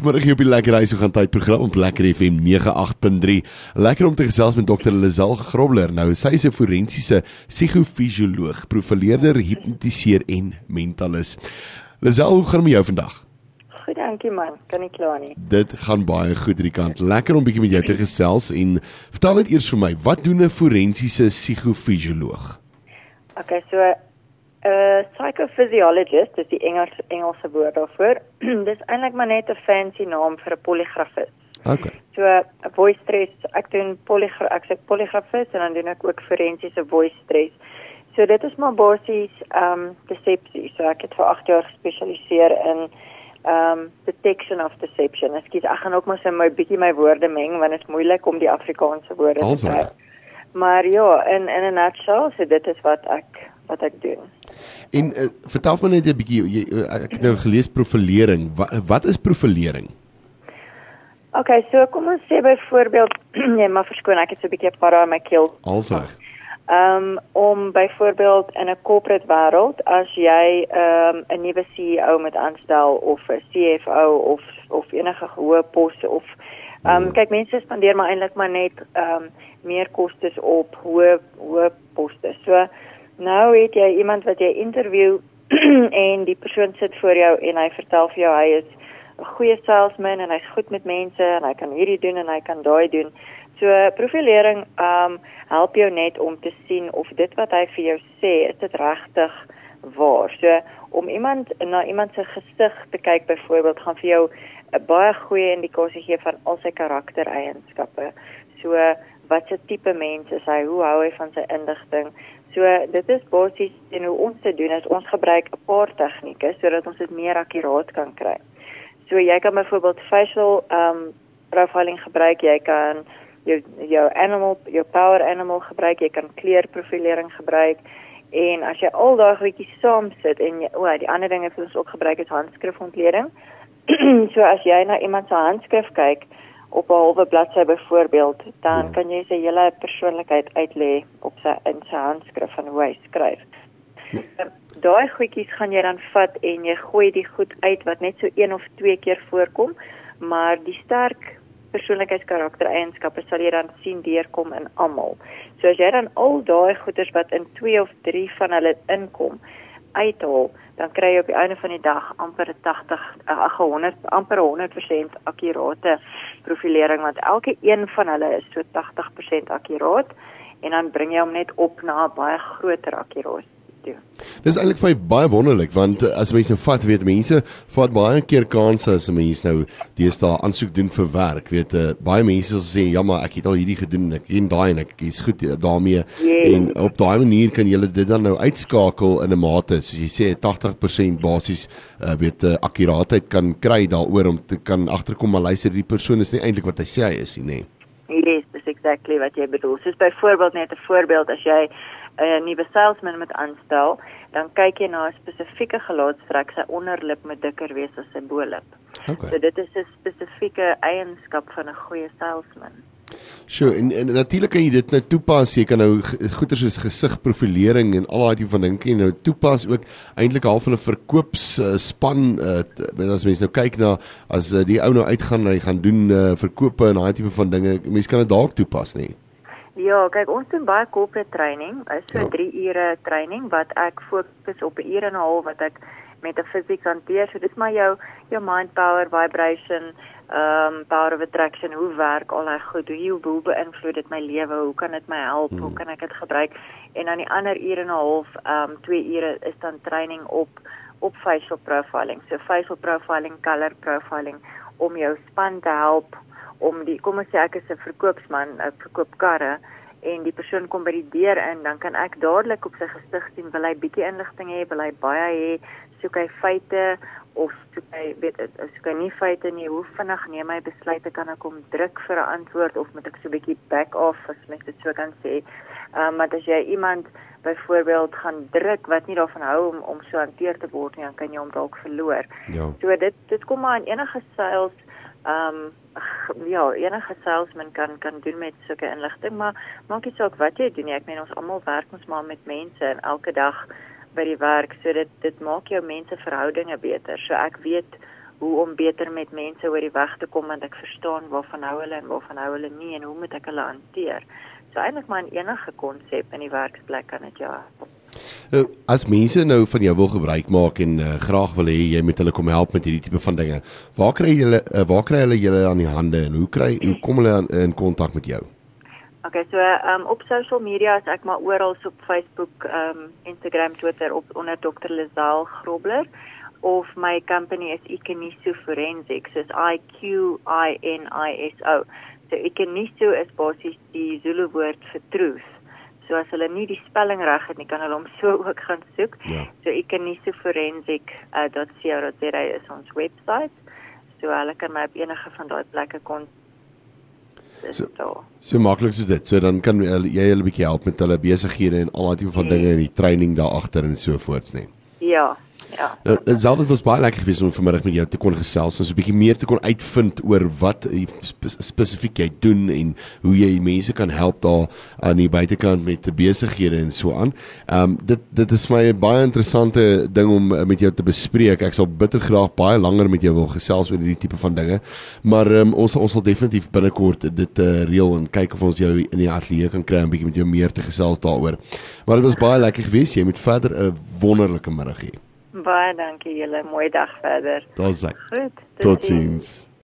Vanmiddag hier op die Lekker Huis gaan tyd program op Lekker FM 98.3. Lekker om te gesels met Dr. Lazal Grobler. Nou, sy is 'n forensiese psigofisioloog, profileerder, hipnotiseer en mentalis. Lazal, hoe gaan dit met jou vandag? Goed, dankie man. Kan nie kla nie. Dit gaan baie goed hierdie kant. Lekker om bietjie met jou te gesels en vertel net eers vir my, wat doen 'n forensiese psigofisioloog? Okay, so 'n psychophysiologist, dis die Engels Engelse woord daarvoor. dis eintlik maar net 'n fancy naam vir 'n poligrafist. Okay. So 'n voice stress, ek doen polygra ek sê poligrafist en dan doen ek ook forensiese voice stress. So dit is maar basies ehm um, decepsie. So ek het vir 8 jaar gespesialiseer in ehm um, detection of deception. Ekskuus, ek gaan ook maar so 'n bietjie my woorde meng want dit is moeilik om die Afrikaanse woorde te kry. Maar ja, in in 'n nutshell, so dit is wat ek wat ek doen. En uh, vertel my net 'n bietjie jy uh, ek het nou gelees profilering. Wat wat is profilering? OK, so kom ons sê byvoorbeeld nee, maar verskoon ek het so 'n bietjie para my keel. Alsreg. Ehm um, om byvoorbeeld in 'n corporate wêreld as jy ehm um, 'n nuwe CEO moet aanstel of 'n CFO of of enige hoë pos of ehm um, kyk mense spandeer maar eintlik maar net ehm um, meer kostes op hoë hoë poste. So Nou het jy iemand wat jy interview en die persoon sit voor jou en hy vertel vir jou hy is 'n goeie salesman en hy's goed met mense en hy kan hierdie doen en hy kan daai doen. So profilering um help jou net om te sien of dit wat hy vir jou sê, is dit regtig waar. So om iemand na iemand se gesig te kyk byvoorbeeld gaan vir jou 'n baie goeie indikasie gee van al sy karaktereienskappe. So wat se tipe mens is hy? Hoe hou hy van sy inligting? So dit is basies en hoe ons dit doen is ons gebruik 'n paar tegnieke sodat ons dit meer akkuraat kan kry. So jy kan byvoorbeeld facial um profiling gebruik, jy kan jou jou animal jou power animal gebruik, jy kan kleurprofilering gebruik en as jy al daai goedjies saam sit en o, oh, die ander dinge wat ons ook gebruik is handskrifontleding. so as jy na iemand se handskrif kyk, op 'n halwe bladsy byvoorbeeld, dan ja. kan jy sy hele persoonlikheid uitlê op sy in sy handskrif van hoe hy skryf. Ja. Daai goedjies gaan jy dan vat en jy gooi die goed uit wat net so een of twee keer voorkom, maar die sterk persoonlikheidskaraktereienskappe sal jy dan sien deurkom in almal. So as jy dan al daai goeders wat in 2 of 3 van hulle inkom uithaal, dan kry jy op die einde van die dag amper 80 ag 100 amper 100% akkurate profilering want elke een van hulle is so 80% akkuraat en dan bring jy hom net op na 'n baie groter akkurasie toe. Dis eintlik vir baie wonderlik want uh, as mense nou vat weet mense vat baie keer kansse as 'n mens nou deesdae aansoek doen vir werk weet uh, baie mense sal sê ja maar ek het al hierdie gedoen ek en daai en ek is goed eh, daarmee yes. en op daai manier kan jy dit dan nou uitskakel in 'n mate soos jy sê 80% basies uh, weet uh, akkuraatheid kan kry daaroor om te kan agterkom maar luister die persoon is nie eintlik wat hy sê hy is nie Yes, dis exactly wat jy bedoel. Soos byvoorbeeld net 'n voorbeeld as jy 'n nuwe salesman moet aanstel, dan kyk jy na 'n spesifieke gelaatstrek, sy onderlip moet dikker wees as sy bo-lip. Okay. So dit is 'n spesifieke eienskap van 'n goeie salesman. Sjoe, en, en natuurlik kan jy dit nou toepas. Jy kan nou goeie soos gesigprofilering en al daai tipe van dinge nou toepas ook eintlik half van 'n verkoopsspan uh, uh, as mense nou kyk na as uh, die ou nou uitgaan hy gaan doen uh, verkope en daai tipe van dinge. Mense kan dit dalk toepas, nee. Ja, kyk, ons doen baie corporate training. Is so 3 ja. ure training wat ek fokus op 'n uur en 'n half wat ek met 'n fisiek hanteer. So dis maar jou jou mind power, vibration, ehm um, power of attraction, hoe werk al daai goed? Hoe, hoe beïnvloed dit my lewe? Hoe kan dit my help? Hmm. Hoe kan ek dit gebruik? En dan die ander uur en 'n half, ehm um, 2 ure is dan training op op facial profiling. So facial profiling, color profiling om jou span te help om die kom ons sê ek is 'n verkoopsman, ek verkoop karre en die persoon kom by die deur in, dan kan ek dadelik op sy gesig sien wil hy bietjie inligting hê, wil hy baie hê, soek hy feite of soek hy weet soek hy nie feite nie, hoe vinnig neem hy besluite kan ek hom druk vir 'n antwoord of moet ek so 'n bietjie back off as mens dit so kan sê. Ehm um, maar as jy iemand byvoorbeeld gaan druk wat nie daarvan hou om om so hanteer te word nie, dan kan jy hom dalk verloor. Ja. So dit dit kom maar in enige sales ehm um, ja, enige salesman kan kan doen met sulke inligting, maar maak nie saak wat jy doen nie. Ek meen ons almal werk ons maar met mense en elke dag by die werk, so dit dit maak jou mense verhoudinge beter. So ek weet hoe om beter met mense oor die weg te kom want ek verstaan waarvan hou hulle en waarvan hou hulle nie en hoe moet ek hulle hanteer. So eintlik maar in enige konsep in die werksplek kan dit ja. Nou, as mense nou van jou wil gebruik maak en uh, graag wil hê jy moet hulle kom help met hierdie tipe van dinge. Waar kry julle uh, waar kry hulle julle aan die hande en hoe kry hoe kom hulle aan, in kontak met jou? Okay, so um op social media is ek maar oral op Facebook, um Instagram, Twitter op onder Dr. Lazal Grobler of my company is Ikeniso Forensics, so I Q I N I S O. So Ikeniso is basies die Zulu woord vir truth. So as hulle nie die spelling reg het nie, kan hulle hom so ook gaan soek. Ja. So ikenisoforensic.co.za uh, is ons webwerf. So hulle kan my op enige van daai plekke kon So, so maklik is dit. So dan kan jy hulle 'n bietjie help met hulle besighede en al daai tipe van dinge en die training daar agter en so voorts, nee. Ja. Ja. Nou, dit sou dit was baie lekker gewees om vanmiddag met jou te kon gesels en so 'n bietjie meer te kon uitvind oor wat spesifiek jy doen en hoe jy mense kan help daar aan die buitekant met besighede en so aan. Ehm um, dit dit is vir my 'n baie interessante ding om uh, met jou te bespreek. Ek sal bitter graag baie langer met jou wil gesels oor hierdie tipe van dinge. Maar ehm um, ons ons sal definitief binnekort dit uh, reël en kyk of ons jou in die ateljee kan kry om bietjie met jou meer te gesels daaroor. Maar dit was baie lekker gewees. Jy moet verder 'n wonderlike middag hê. Baie dankie julle, mooi dag verder. Hy. Goed. Totsiens.